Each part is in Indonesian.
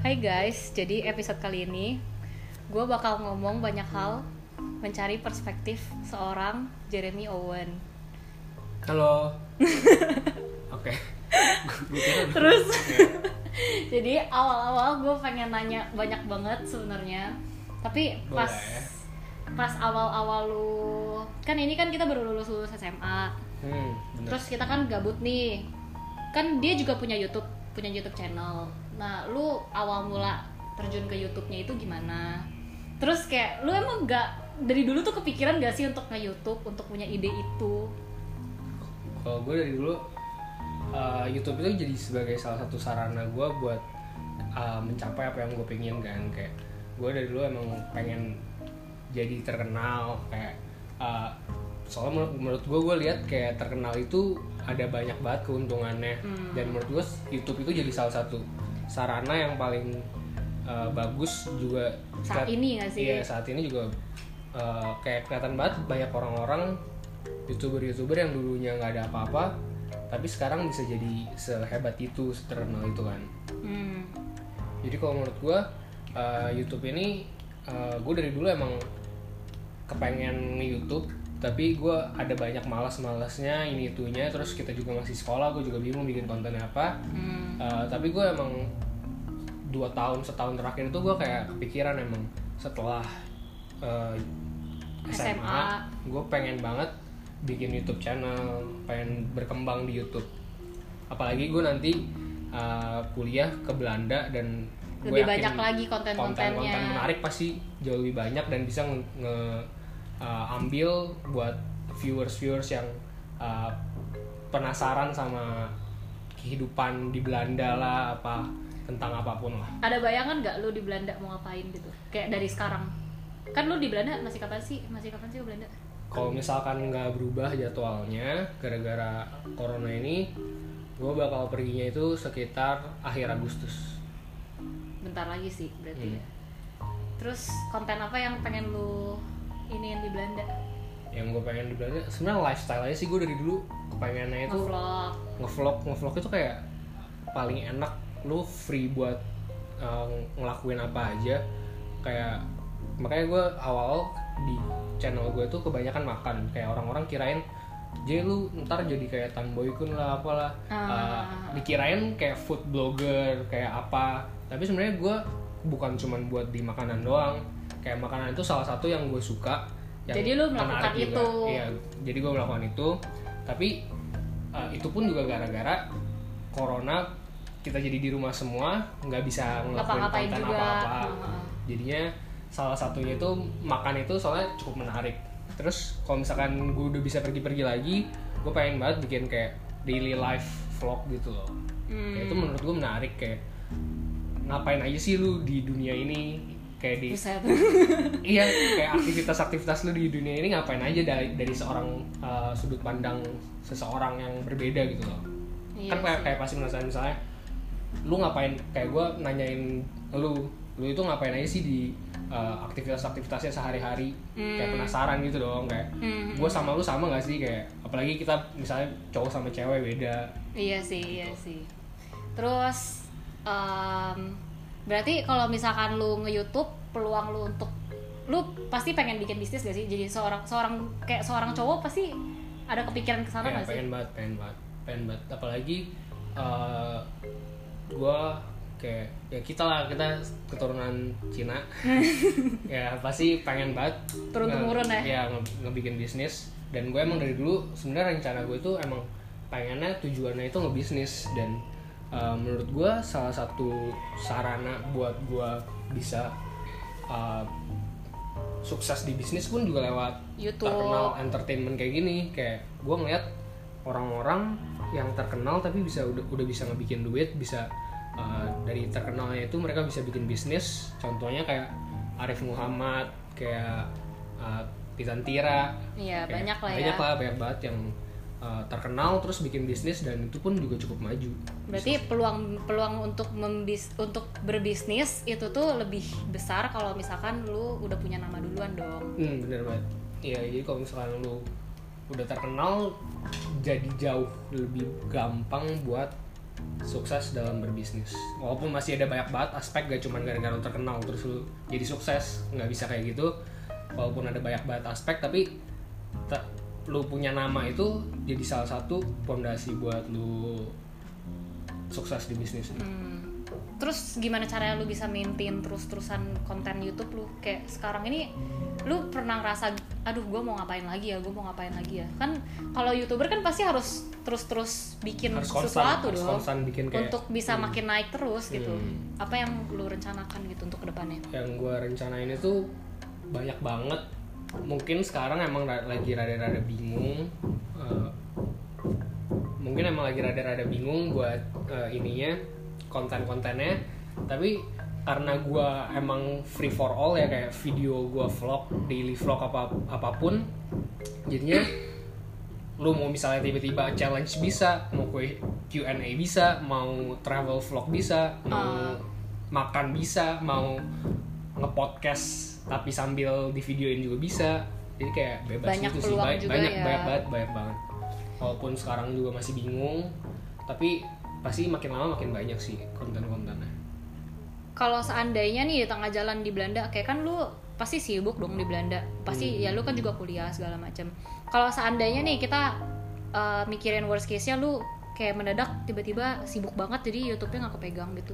Hai guys, jadi episode kali ini gue bakal ngomong banyak hal mencari perspektif seorang Jeremy Owen. Halo. Oke. Terus, jadi awal-awal gue pengen nanya banyak banget sebenarnya, tapi pas Boleh. pas awal-awal lu kan ini kan kita baru lulus lulus SMA, Hmm, bener. terus kita kan gabut nih, kan dia juga punya YouTube punya YouTube channel. Nah, lu awal mula terjun ke YouTube-nya itu gimana? Terus kayak lu emang gak dari dulu tuh kepikiran gak sih untuk nge YouTube untuk punya ide itu? Kalau gue dari dulu uh, YouTube itu jadi sebagai salah satu sarana gue buat uh, mencapai apa yang gue pengen kan kayak gue dari dulu emang pengen jadi terkenal kayak uh, soalnya menurut, menurut gue gue lihat kayak terkenal itu ada banyak banget keuntungannya Hmm. dan menurut gue YouTube itu jadi salah satu sarana yang paling uh, bagus juga Saat ini gak sih? Iya saat ini juga uh, kayak kelihatan banget banyak orang-orang youtuber-youtuber yang dulunya nggak ada apa-apa tapi sekarang bisa jadi sehebat itu terkenal itu kan. Hmm. Jadi kalau menurut gua uh, YouTube ini uh, gue dari dulu emang kepengen nge-YouTube tapi gua ada banyak malas-malasnya ini itunya terus kita juga masih sekolah gue juga bingung bikin konten apa Hmm. Uh, tapi gue emang dua tahun setahun terakhir itu gue kayak kepikiran emang setelah uh, SMA, SMA. gue pengen banget bikin YouTube channel pengen berkembang di YouTube apalagi gue nanti uh, kuliah ke Belanda dan gue Lebih banyak lagi konten-kontennya. konten-konten menarik pasti jauh lebih banyak dan bisa nge, nge- uh, ambil buat viewers-viewers yang uh, penasaran sama kehidupan di Belanda lah apa tentang apa pun lah Ada bayangan gak lu di Belanda mau ngapain gitu? Kayak dari sekarang. Kan lu di Belanda masih kapan sih? Masih kapan sih ke Belanda? kalau misalkan nggak berubah jadwalnya gara-gara corona ini gue bakal perginya itu sekitar akhir Agustus Bentar lagi sih berarti Hmm. ya. Terus konten apa yang pengen lu iniin di Belanda? yang gue pengen di Belanda sebenarnya lifestyle aja sih gue dari dulu kepengennya itu Nge-vlog. ngevlog ngevlog itu kayak paling enak lu free buat uh, ngelakuin apa aja kayak makanya gue awal di channel gue tuh kebanyakan makan kayak orang-orang kirain J lu ntar jadi kayak Tanboy Kun lah apalah Uh, Ah. dikirain kayak food blogger kayak apa tapi sebenarnya gue bukan cuman buat di makanan doang kayak makanan itu salah satu yang gue suka yang Jadi lu melakukan itu. iya jadi gue melakukan itu. Tapi uh, itu pun juga gara-gara corona kita jadi di rumah semua nggak bisa ngelakuin konten juga. apa-apa. Jadinya salah satunya itu makan itu soalnya cukup menarik. Terus kalau misalkan gue udah bisa pergi-pergi lagi gue pengen banget bikin kayak daily life vlog gitu loh. Hmm. kayak itu menurut gue menarik kayak ngapain aja sih lu di dunia ini kayak di iya kayak aktivitas-aktivitas lu di dunia ini ngapain aja dari dari seorang uh, sudut pandang seseorang yang berbeda gitu loh. Iya kan kayak, kayak pasti penasaran misalnya lu ngapain kayak gue nanyain lu lu itu ngapain aja sih di uh, aktivitas-aktivitasnya sehari-hari? Kayak Hmm. penasaran gitu dong kayak Hmm. gue sama lu sama gak sih? Kayak apalagi kita misalnya cowok sama cewek beda. Iya sih, iya sih. Terus em, berarti kalau misalkan lu nge-YouTube peluang lu untuk lu pasti pengen bikin bisnis gak sih? Jadi seorang seorang kayak seorang cowok pasti ada kepikiran ke sana kayak gak sih? pengen banget pengen banget pengen banget apalagi uh, gue kayak ya kita lah kita keturunan Cina ya pasti pengen banget Turun-temurun nge- ya? ya nge- ngebikin bisnis dan gue emang dari dulu sebenarnya rencana gue itu emang pengennya tujuannya itu ngebisnis dan uh, menurut gue salah satu sarana buat gue bisa uh, sukses di bisnis pun juga lewat YouTube. terkenal entertainment kayak gini kayak gue ngeliat orang-orang yang terkenal tapi bisa udah udah bisa ngebikin duit bisa uh, dari terkenalnya itu mereka bisa bikin bisnis contohnya kayak Arif Muhammad kayak uh, Titan Tira Iya, Kayak banyak lah ya. banyak lah banyak banget yang uh, terkenal terus bikin bisnis dan itu pun juga cukup maju Berarti peluang peluang untuk membis untuk berbisnis itu tuh lebih besar kalau misalkan lu udah punya nama duluan dong. Hmm, bener banget. Iya, jadi kalau misalkan lu udah terkenal, jadi jauh lebih gampang buat sukses dalam berbisnis walaupun masih ada banyak banget aspek gak cuma gara-gara lu terkenal terus lu jadi sukses nggak bisa kayak gitu walaupun ada banyak banget aspek tapi ta- lu punya nama itu jadi salah satu fondasi buat lu sukses di bisnis Hmm. Terus gimana caranya lu bisa maintain terus-terusan konten YouTube lu? Kayak sekarang ini lu pernah ngerasa aduh gue mau ngapain lagi ya, gue mau ngapain lagi ya. Kan kalau YouTuber kan pasti harus terus-terus bikin harus sesuatu harus dong. konstan bikin kayak Untuk bisa makin naik terus gitu. Hmm. Apa yang lu rencanakan gitu untuk ke depannya? yang gue rencanain itu banyak banget mungkin sekarang emang lagi rada-rada bingung eh, mungkin emang lagi rada-rada bingung buat eh, ininya konten-kontennya. Tapi karena gue emang free for all ya kayak video gue vlog daily vlog apa apa pun jadinya lu mau misalnya tiba-tiba challenge bisa mau kue Q&A bisa mau travel vlog bisa mau makan bisa mau ngepodcast tapi sambil di videoin juga bisa jadi kayak bebas Banyak gitu sih Ba- juga banyak ya. banyak banget banyak banget walaupun sekarang juga masih bingung tapi pasti makin lama makin banyak sih konten-kontennya Kalau seandainya nih di tengah jalan di Belanda, kayak kan lu pasti sibuk dong di Belanda. Pasti ya lu kan juga kuliah segala macam. Kalau seandainya nih kita uh, mikirin worst case-nya lu kayak mendadak tiba-tiba sibuk banget jadi YouTube-nya nggak kepegang gitu.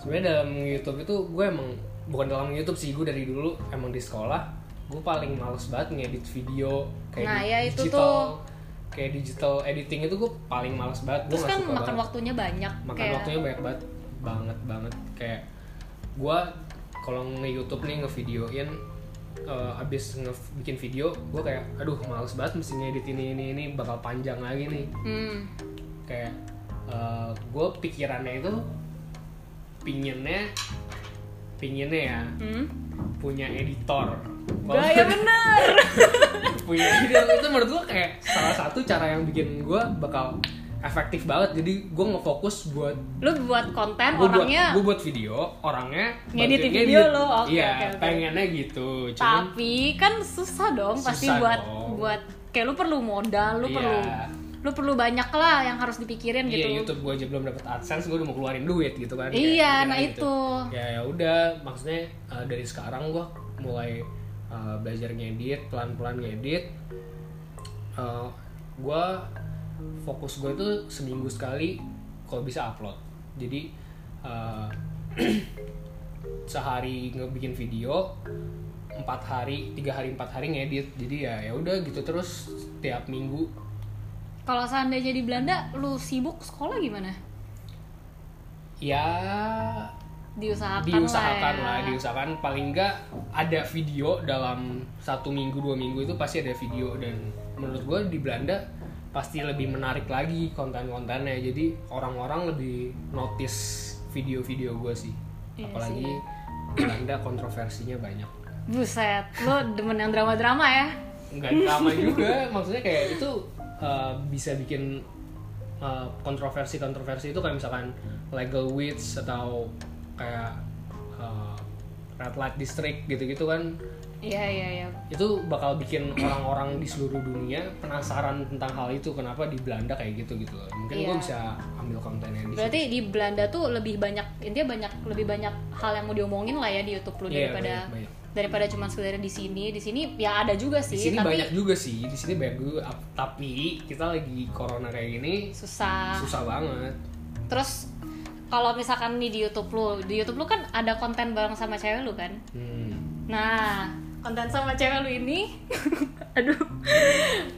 sebenarnya dalam YouTube itu gue emang bukan dalam YouTube sih gue dari dulu emang di sekolah gue paling males banget ngedit video kayak Nah, di- ya itu digital tuh. kayak digital editing itu gue paling males banget Terus kan makan banget. waktunya banyak makan kayak waktunya banyak banget banget banget. Kayak gue kalau nge YouTube nih ngevideoin eh, abis nge bikin video gue kayak aduh males banget mesti ngedit ini ini ini bakal panjang lagi nih. Hmm, kayak gue pikirannya itu pinginnya pinginnya ya hmm. punya editor Gaya bener. punya editor itu menurut gue kayak salah satu cara yang bikin gue bakal efektif banget jadi gue ngefokus buat Lu buat konten buat orangnya gue buat video orangnya bantuin video ngedit. lo, oke, iya oke, oke. pengennya gitu cuman tapi kan susah dong pasti Susah buat dong. buat kayak lu perlu modal, lu Iya. perlu lu perlu banyak lah yang harus dipikirin iya gitu. YouTube gue aja belum dapet adsense gue udah mau keluarin duit gitu kan Iya, Kayak nah gitu. itu. ya ya udah maksudnya uh, dari sekarang gue mulai uh, belajar ngedit pelan pelan ngedit uh, gue fokus gue itu seminggu sekali kalau bisa upload jadi uh, sehari ngebikin video empat hari tiga hari empat hari ngedit jadi ya ya udah gitu terus tiap minggu Kalau seandainya di Belanda lu sibuk sekolah gimana? ya Diusahakan, diusahakan lah, lah, ya. diusahakan paling enggak ada video dalam satu minggu dua minggu itu pasti ada video dan menurut gue di Belanda pasti lebih menarik lagi konten-kontennya jadi orang-orang lebih notice video-video gue sih Iya apalagi Belanda kontroversinya banyak Buset, lu demen yang drama-drama ya? nggak drama juga maksudnya kayak itu uh, bisa bikin uh, kontroversi-kontroversi itu kayak misalkan legal wits atau kayak uh, red light district gitu-gitu kan Iya, iya, iya. itu bakal bikin orang-orang di seluruh dunia penasaran tentang hal itu kenapa di Belanda kayak gitu gitu mungkin gue Iya. bisa ambil kontennya di Berarti di Belanda tuh lebih banyak intinya banyak lebih banyak hal yang mau diomongin lah ya di YouTube lu Iya, daripada banyak, banyak. Daripada cuma sekedar di sini. Di sini ya ada juga di sih, sini tapi banyak juga sih di sini banyak juga ap- tapi kita lagi corona kayak gini susah. susah banget Terus kalau misalkan nih di YouTube lu, di YouTube lu kan ada konten bareng sama cewek lu kan? hmm. Nah, konten sama cewek lu ini, aduh,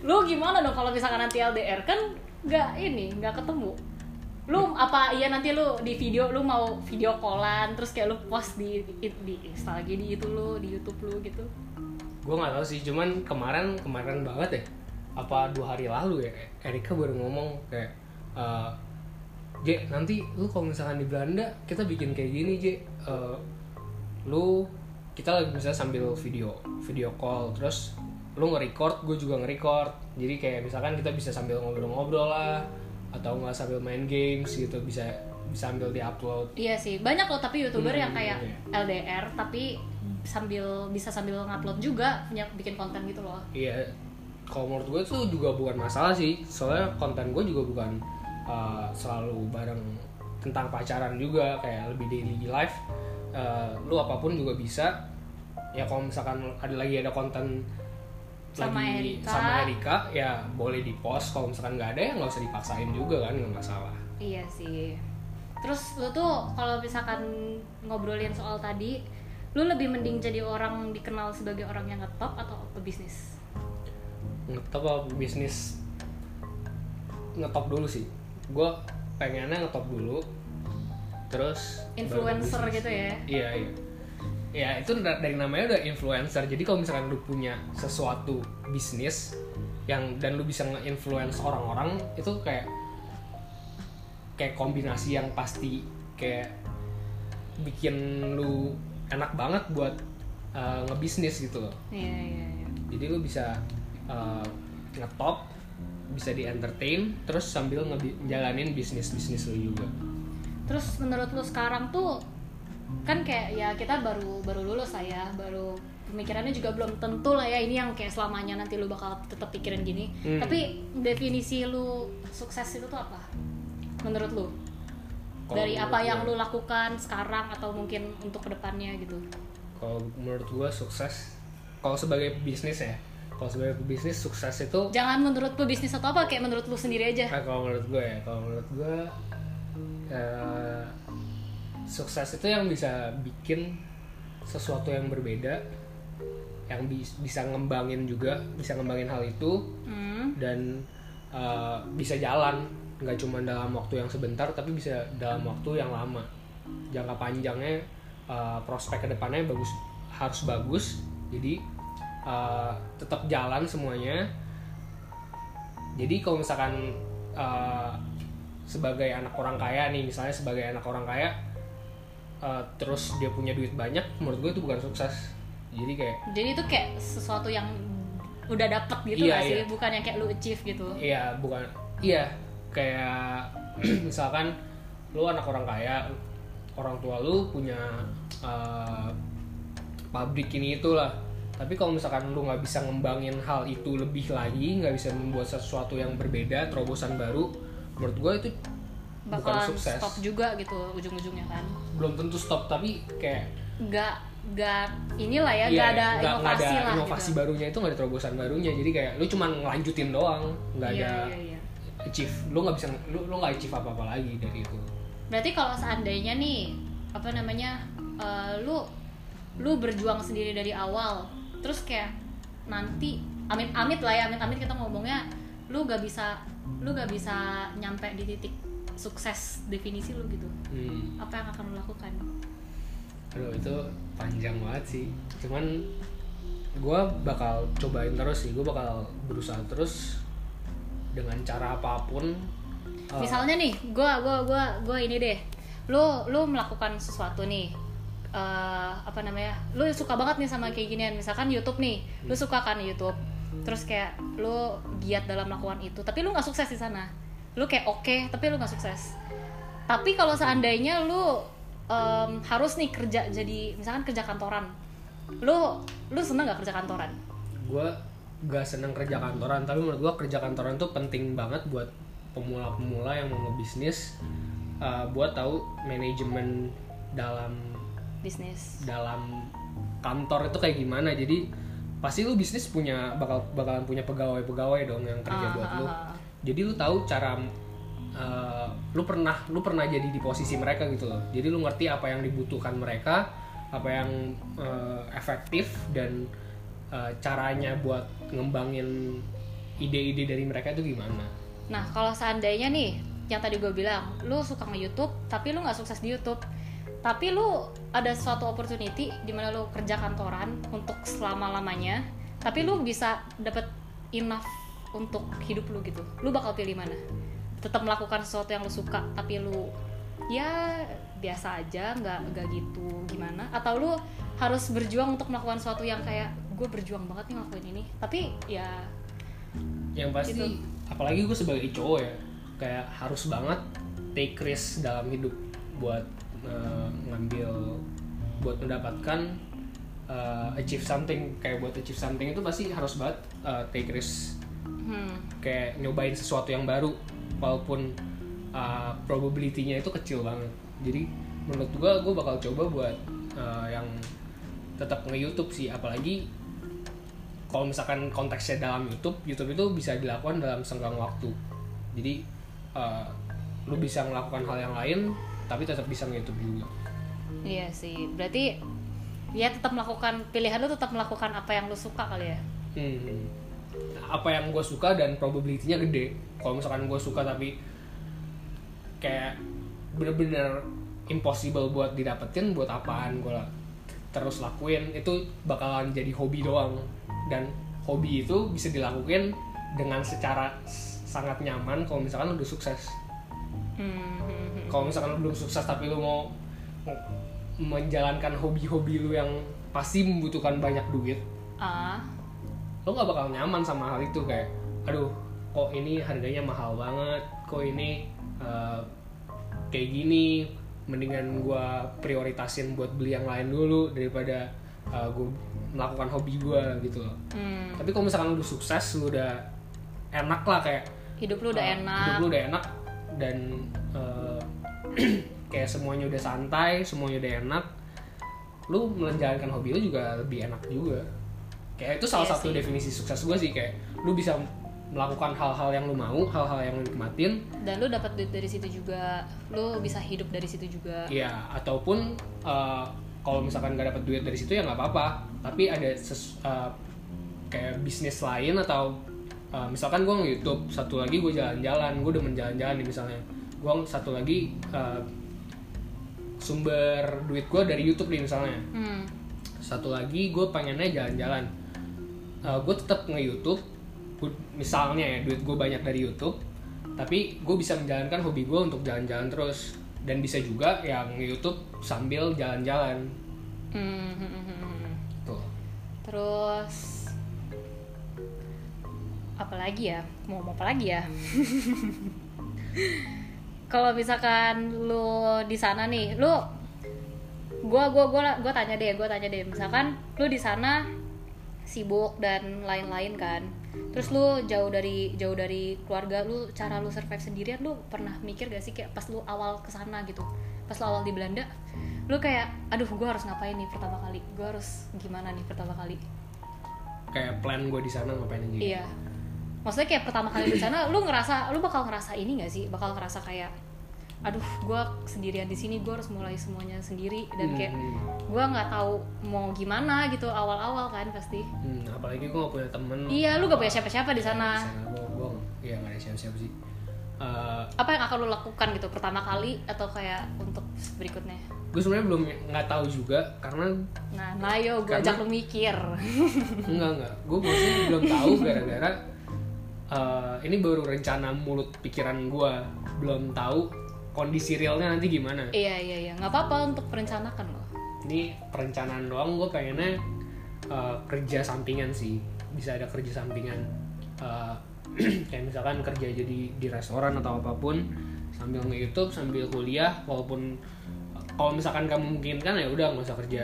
lu gimana dong kalau misalkan nanti LDR kan nggak ini, nggak ketemu. Lu apa iya nanti lu di video lu mau video callan terus kayak lu post di di, di lagi di itu lu di YouTube lu gitu. gue nggak tahu sih cuman kemarin kemarin banget ya. Apa dua hari lalu ya Erika baru ngomong kayak eh J nanti lu kalau misalkan di Belanda kita bikin kayak gini J. Eh, lu kita lagi misalnya sambil video video call terus lu nge-record gue juga nge-record. Jadi kayak misalkan kita bisa sambil ngobrol-ngobrol lah atau nggak sambil main games gitu bisa bisa sambil di-upload. Iya sih, banyak loh tapi youtuber Hmm, yang kayak iya. LDR tapi sambil bisa sambil ngupload juga punya bikin konten gitu loh. Iya, kalau menurut gue itu juga bukan masalah sih, soalnya konten gue juga bukan uh, selalu bareng tentang pacaran juga kayak lebih daily life. Uh, lu apa pun juga bisa. Ya kalau misalkan ada lagi ada konten Sama lagi Erika. sama Erika ya boleh di post kalau misalkan nggak ada ya nggak usah dipaksain juga kan nggak masalah Iya sih. Terus lu tuh kalau misalkan ngobrolin soal tadi, lu lebih mending jadi orang dikenal sebagai orang yang ngetop atau pebisnis? ngetop apa bisnis ngetop dulu sih gue pengennya ngetop dulu terus Influencer gitu ya? iya iya ya itu da- dari namanya udah influencer. Jadi kalau misalkan lu punya sesuatu bisnis yang dan lu bisa nge-influence orang-orang itu kayak kayak kombinasi yang pasti. Kayak bikin lu enak banget buat uh, ngebisnis gitu loh. Iya iya iya. jadi lu bisa uh, ngetop bisa di entertain terus sambil ngejalanin bisnis bisnis lu juga. Terus menurut lu sekarang tuh kan kayak ya kita baru baru lulus lah ya, baru pemikirannya juga belum tentu lah ya ini yang kayak selamanya nanti lu bakal tetap pikirin gini. Hmm. Tapi definisi lu sukses itu tuh apa? Menurut lu? Kalau Dari apa gua- yang lu lakukan sekarang atau mungkin untuk ke depannya gitu? kalau menurut gua sukses kalau sebagai bisnis ya kalau sebagai bisnis sukses itu Jangan menurut lu bisnis atau apa, kayak menurut lu sendiri aja. nah, kalau menurut gue ya kalau menurut gue eh, sukses itu yang bisa bikin sesuatu yang berbeda yang bis- bisa ngembangin juga bisa ngembangin hal itu Hmm. dan uh, bisa jalan. Nggak cuma dalam waktu yang sebentar tapi bisa dalam waktu yang lama. Jangka panjangnya uh, prospek ke depannya bagus harus bagus. Jadi uh, tetap jalan semuanya. Jadi kalau misalkan uh, sebagai anak orang kaya nih misalnya sebagai anak orang kaya uh, terus dia punya duit banyak menurut gue itu bukan sukses jadi kayak Jadi itu kayak sesuatu yang udah dapet gitu Iya, gak sih? iya. Bukan yang kayak lu achieve gitu. Iya, bukan. Iya, kayak misalkan lu anak orang kaya, orang tua lu punya uh, pabrik ini itulah. Tapi kalau misalkan lu nggak bisa ngembangin hal itu lebih lagi, nggak bisa membuat sesuatu yang berbeda, terobosan baru, menurut gue itu bukan Bakalan sukses. stop juga gitu ujung-ujungnya kan. Belum tentu stop, tapi kayak Nggak, nggak inilah ya, iya, nggak ada nggak- nggak inovasi ada lah inovasi gitu. barunya itu nggak ada terobosan barunya. Jadi kayak lu cuma ngelanjutin doang, nggak Iya, ada iya, iya. achieve. Lu nggak bisa, lu lu nggak achieve apa apa lagi dari itu. Berarti kalau seandainya nih apa namanya eh, lu lu berjuang sendiri dari awal, terus kayak nanti amit-amit lah ya, amit-amit kita ngomongnya lu gak bisa lu gak bisa nyampe di titik sukses definisi lu gitu. Hmm. Apa yang akan lu lakukan? Aduh itu panjang banget sih. Cuman gue bakal cobain terus sih. Gue bakal berusaha terus dengan cara apa pun. Uh, Misalnya nih, gua gua gua gua ini deh. Lu lu melakukan sesuatu nih. eh apa namanya? Lu suka banget nih sama kayak ginian. Misalkan YouTube nih. Lu suka kan YouTube. Terus kayak lu giat dalam melakukan itu, tapi lu nggak sukses di sana. Lu kayak oke, tapi lu nggak sukses. Tapi kalau seandainya lu em, harus nih kerja jadi misalkan kerja kantoran. Lu lu seneng nggak kerja kantoran? gue gak seneng kerja kantoran. Tapi menurut gue kerja kantoran tuh penting banget buat pemula-pemula yang mau ngebisnis. uh, buat tahu manajemen dalam Bisnis. dalam kantor itu kayak gimana. Jadi pasti lu bisnis punya bakal bakalan punya pegawai-pegawai dong yang kerja Ah, buat ah, lu. ah, ah. Jadi lu tahu cara uh, lu pernah lu pernah jadi di posisi mereka gitu loh. Jadi lu ngerti apa yang dibutuhkan mereka apa yang uh, efektif dan uh, caranya buat ngembangin ide-ide dari mereka itu gimana? Nah, kalau seandainya nih, yang tadi gue bilang, lu suka nge-YouTube, tapi lu nggak sukses di YouTube, tapi lu ada suatu opportunity di mana lu kerja kantoran untuk selama-lamanya, tapi lu bisa dapet enough untuk hidup lu gitu. Lu bakal pilih mana? Tetap melakukan sesuatu yang lu suka, tapi lu ya biasa aja, nggak nggak gitu gimana? Atau lu harus berjuang untuk melakukan sesuatu yang kayak gue berjuang banget nih ngelakuin ini, tapi ya yang pasti Gitu. apalagi gue sebagai cowok ya kayak harus banget take risk dalam hidup buat uh, ngambil buat mendapatkan uh, achieve something kayak buat achieve something itu pasti harus banget uh, take risk hmm, kayak nyobain sesuatu yang baru walaupun uh, probability-nya itu kecil banget. Jadi menurut gue gue bakal coba buat uh, yang tetap nge YouTube sih. Apalagi kalau misalkan konteksnya dalam YouTube YouTube itu bisa dilakukan dalam senggang waktu. Jadi uh, lu bisa melakukan hal yang lain tapi tetap bisa nge YouTube juga. Iya sih, berarti ya tetap melakukan pilihan lu tetap melakukan apa yang lu suka kali ya. Hmm. Apa yang gue suka dan probability-nya gede. Kalau misalkan gue suka tapi kayak bener-bener impossible buat didapetin, buat apaan gue terus lakuin itu bakalan jadi hobi doang. Dan hobi itu bisa dilakukan dengan secara sangat nyaman kalau misalkan lu udah sukses. Hmm. Kalau misalkan lu belum sukses tapi lu mau menjalankan hobi-hobi lu yang pasti membutuhkan banyak duit, Ah, lo nggak bakal nyaman sama hal itu kayak aduh kok ini harganya mahal banget kok ini eh, kayak gini mendingan gua prioritasin buat beli yang lain dulu daripada uh, gue melakukan hobi gua gitu loh hmm. tapi kalau misalkan lu sukses lu udah enak lah kayak hidup lu udah uh, enak. hidup lu udah enak dan uh, kayak semuanya udah santai semuanya udah enak lu menjalankan hobi lu juga lebih enak juga kayak itu salah Iya satu sih. definisi sukses gue sih kayak lu bisa melakukan hal-hal yang lu mau hal-hal yang lu nikmatin Dan lu dapat duit dari situ juga. Lu bisa hidup dari situ juga. ya ataupun uh, kalau misalkan gak dapat duit dari situ ya nggak apa-apa tapi ada ses- uh, kayak bisnis lain atau uh, misalkan gue nge-youtube satu lagi gue jalan-jalan gue udah menjalan-jalan nih misalnya gue satu lagi uh, sumber duit gue dari YouTube nih misalnya Hmm. satu lagi gue pengennya jalan-jalan gue tetap nge YouTube misalnya ya duit gue banyak dari YouTube tapi gue bisa menjalankan hobi gue untuk jalan-jalan terus dan bisa juga yang YouTube sambil jalan-jalan Hmm, hmm, tuh Terus apa lagi ya? Mau mau apa lagi ya? Kalau misalkan lu di sana nih, lu gua gua gua gua tanya deh, gua tanya deh. Misalkan lu di sana sibuk dan lain-lain kan. Terus lu jauh dari jauh dari keluarga lu, cara lu survive sendirian lu pernah mikir gak sih kayak pas lu awal ke sana gitu. Pas lu awal di Belanda, lu kayak aduh gua harus ngapain nih pertama kali? Gua harus gimana nih pertama kali? kayak plan gue di sana ngapain aja Iya. Maksudnya kayak pertama kali di sana, lu ngerasa, lu bakal ngerasa ini gak sih? Bakal ngerasa kayak, aduh, gue sendirian di sini, gue harus mulai semuanya sendiri dan kayak Hmm. gue nggak tahu mau gimana gitu awal-awal kan pasti. Hmm, apalagi gue gak punya temen Iya, lu gak punya siapa-siapa di sana. gue gue ya gak ada siapa-siapa sih Eh, Apa yang akan lu lakukan gitu pertama kali atau kayak untuk berikutnya? gue sebenarnya belum nggak tahu juga karena Nah, nah yo, gue ajak lu mikir. enggak enggak gue maksudnya belum tahu gara-gara eh, ini baru rencana mulut pikiran gue belum tahu kondisi realnya nanti gimana? Iya, iya, iya. Nggak apa-apa untuk merencanakan loh. ini perencanaan doang gue pengennya eh, kerja sampingan sih. Bisa ada kerja sampingan Eh, kayak misalkan kerja jadi di restoran atau apa pun sambil nge YouTube sambil kuliah walaupun kalau misalkan kamu memungkinkan ya udah nggak usah kerja.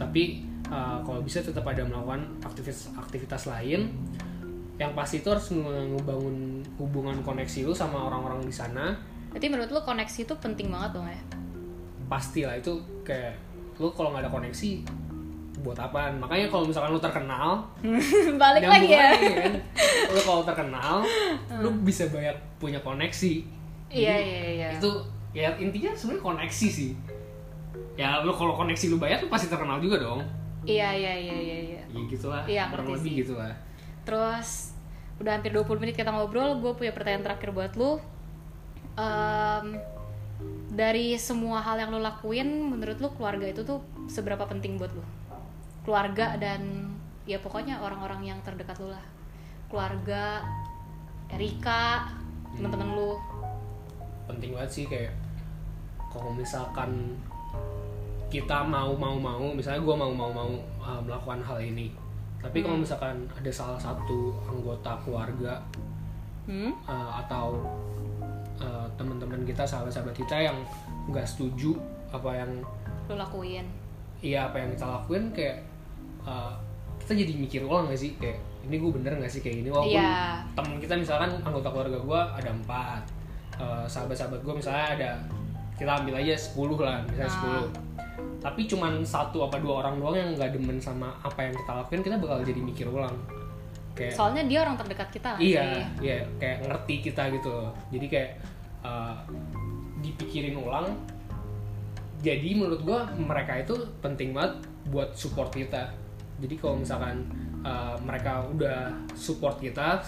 Tapi eh, kalau bisa tetap ada melakukan aktivitas aktivitas lain. Yang pasti itu harus nge- ngebangun hubungan koneksi lu sama orang-orang di sana Berarti menurut lu koneksi itu penting banget dong ya? pasti lah itu kayak lu kalau nggak ada koneksi buat apaan makanya kalau misalkan lu terkenal Balik lagi ya. kan lu kalau terkenal lu bisa banyak punya koneksi Iya, iya, iya. itu ya intinya sebenarnya koneksi sih ya lu kalau koneksi lu banyak lu pasti terkenal juga dong Iya, iya, iya, iya, iya. ya gitulah Iya, kurang lebih sih. gitulah Terus udah hampir 20 menit kita ngobrol, gue punya pertanyaan terakhir buat lu. Em, dari semua hal yang lu lakuin, menurut lu keluarga itu tuh seberapa penting buat lu? Keluarga dan ya pokoknya orang-orang yang terdekat lu lah. Keluarga, Erika, teman-teman lu. penting banget sih kayak kalau misalkan kita mau mau mau misalnya gue mau mau mau uh, melakukan hal ini tapi kalau misalkan ada salah satu anggota keluarga Hmm? uh, atau uh, teman-teman kita sahabat-sahabat kita yang nggak setuju apa yang Lu lakuin. iya apa yang kita lakuin kayak uh, kita jadi mikir ulang gak sih kayak ini gue bener gak sih kayak gini walaupun Iya. teman kita misalkan anggota keluarga gue ada empat eh, sahabat-sahabat gue misalnya ada kita ambil aja 10 lah misalnya Ah. 10 tapi cuman satu apa dua orang doang yang nggak demen sama apa yang kita lakuin kita bakal jadi mikir ulang kayak soalnya dia orang terdekat kita iya sih? iya kayak ngerti kita gitu loh. jadi kayak uh, dipikirin ulang jadi menurut gua mereka itu penting banget buat support kita jadi kalau misalkan uh, mereka udah support kita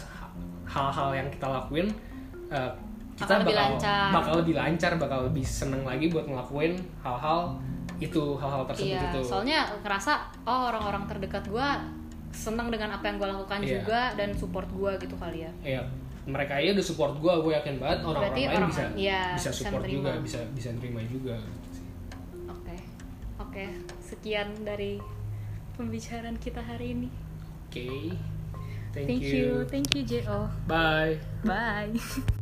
hal-hal yang kita lakuin uh, kita Bakal lebih bakal lancar. bakal lebih lancar bakal lebih seneng lagi buat ngelakuin hal-hal itu hal-hal tersebut iya itu soalnya ngerasa oh orang-orang terdekat gue senang dengan apa yang gue lakukan Iya. juga dan support gue gitu kali ya. Ya mereka aja udah support gua gue yakin banget orang-orang Berarti lain orang bisa lain- iya, bisa bisa support nerima. juga bisa bisa nerima juga oke oke. Sekian dari pembicaraan kita hari ini. Oke thank, thank you. thank you Jo bye. Bye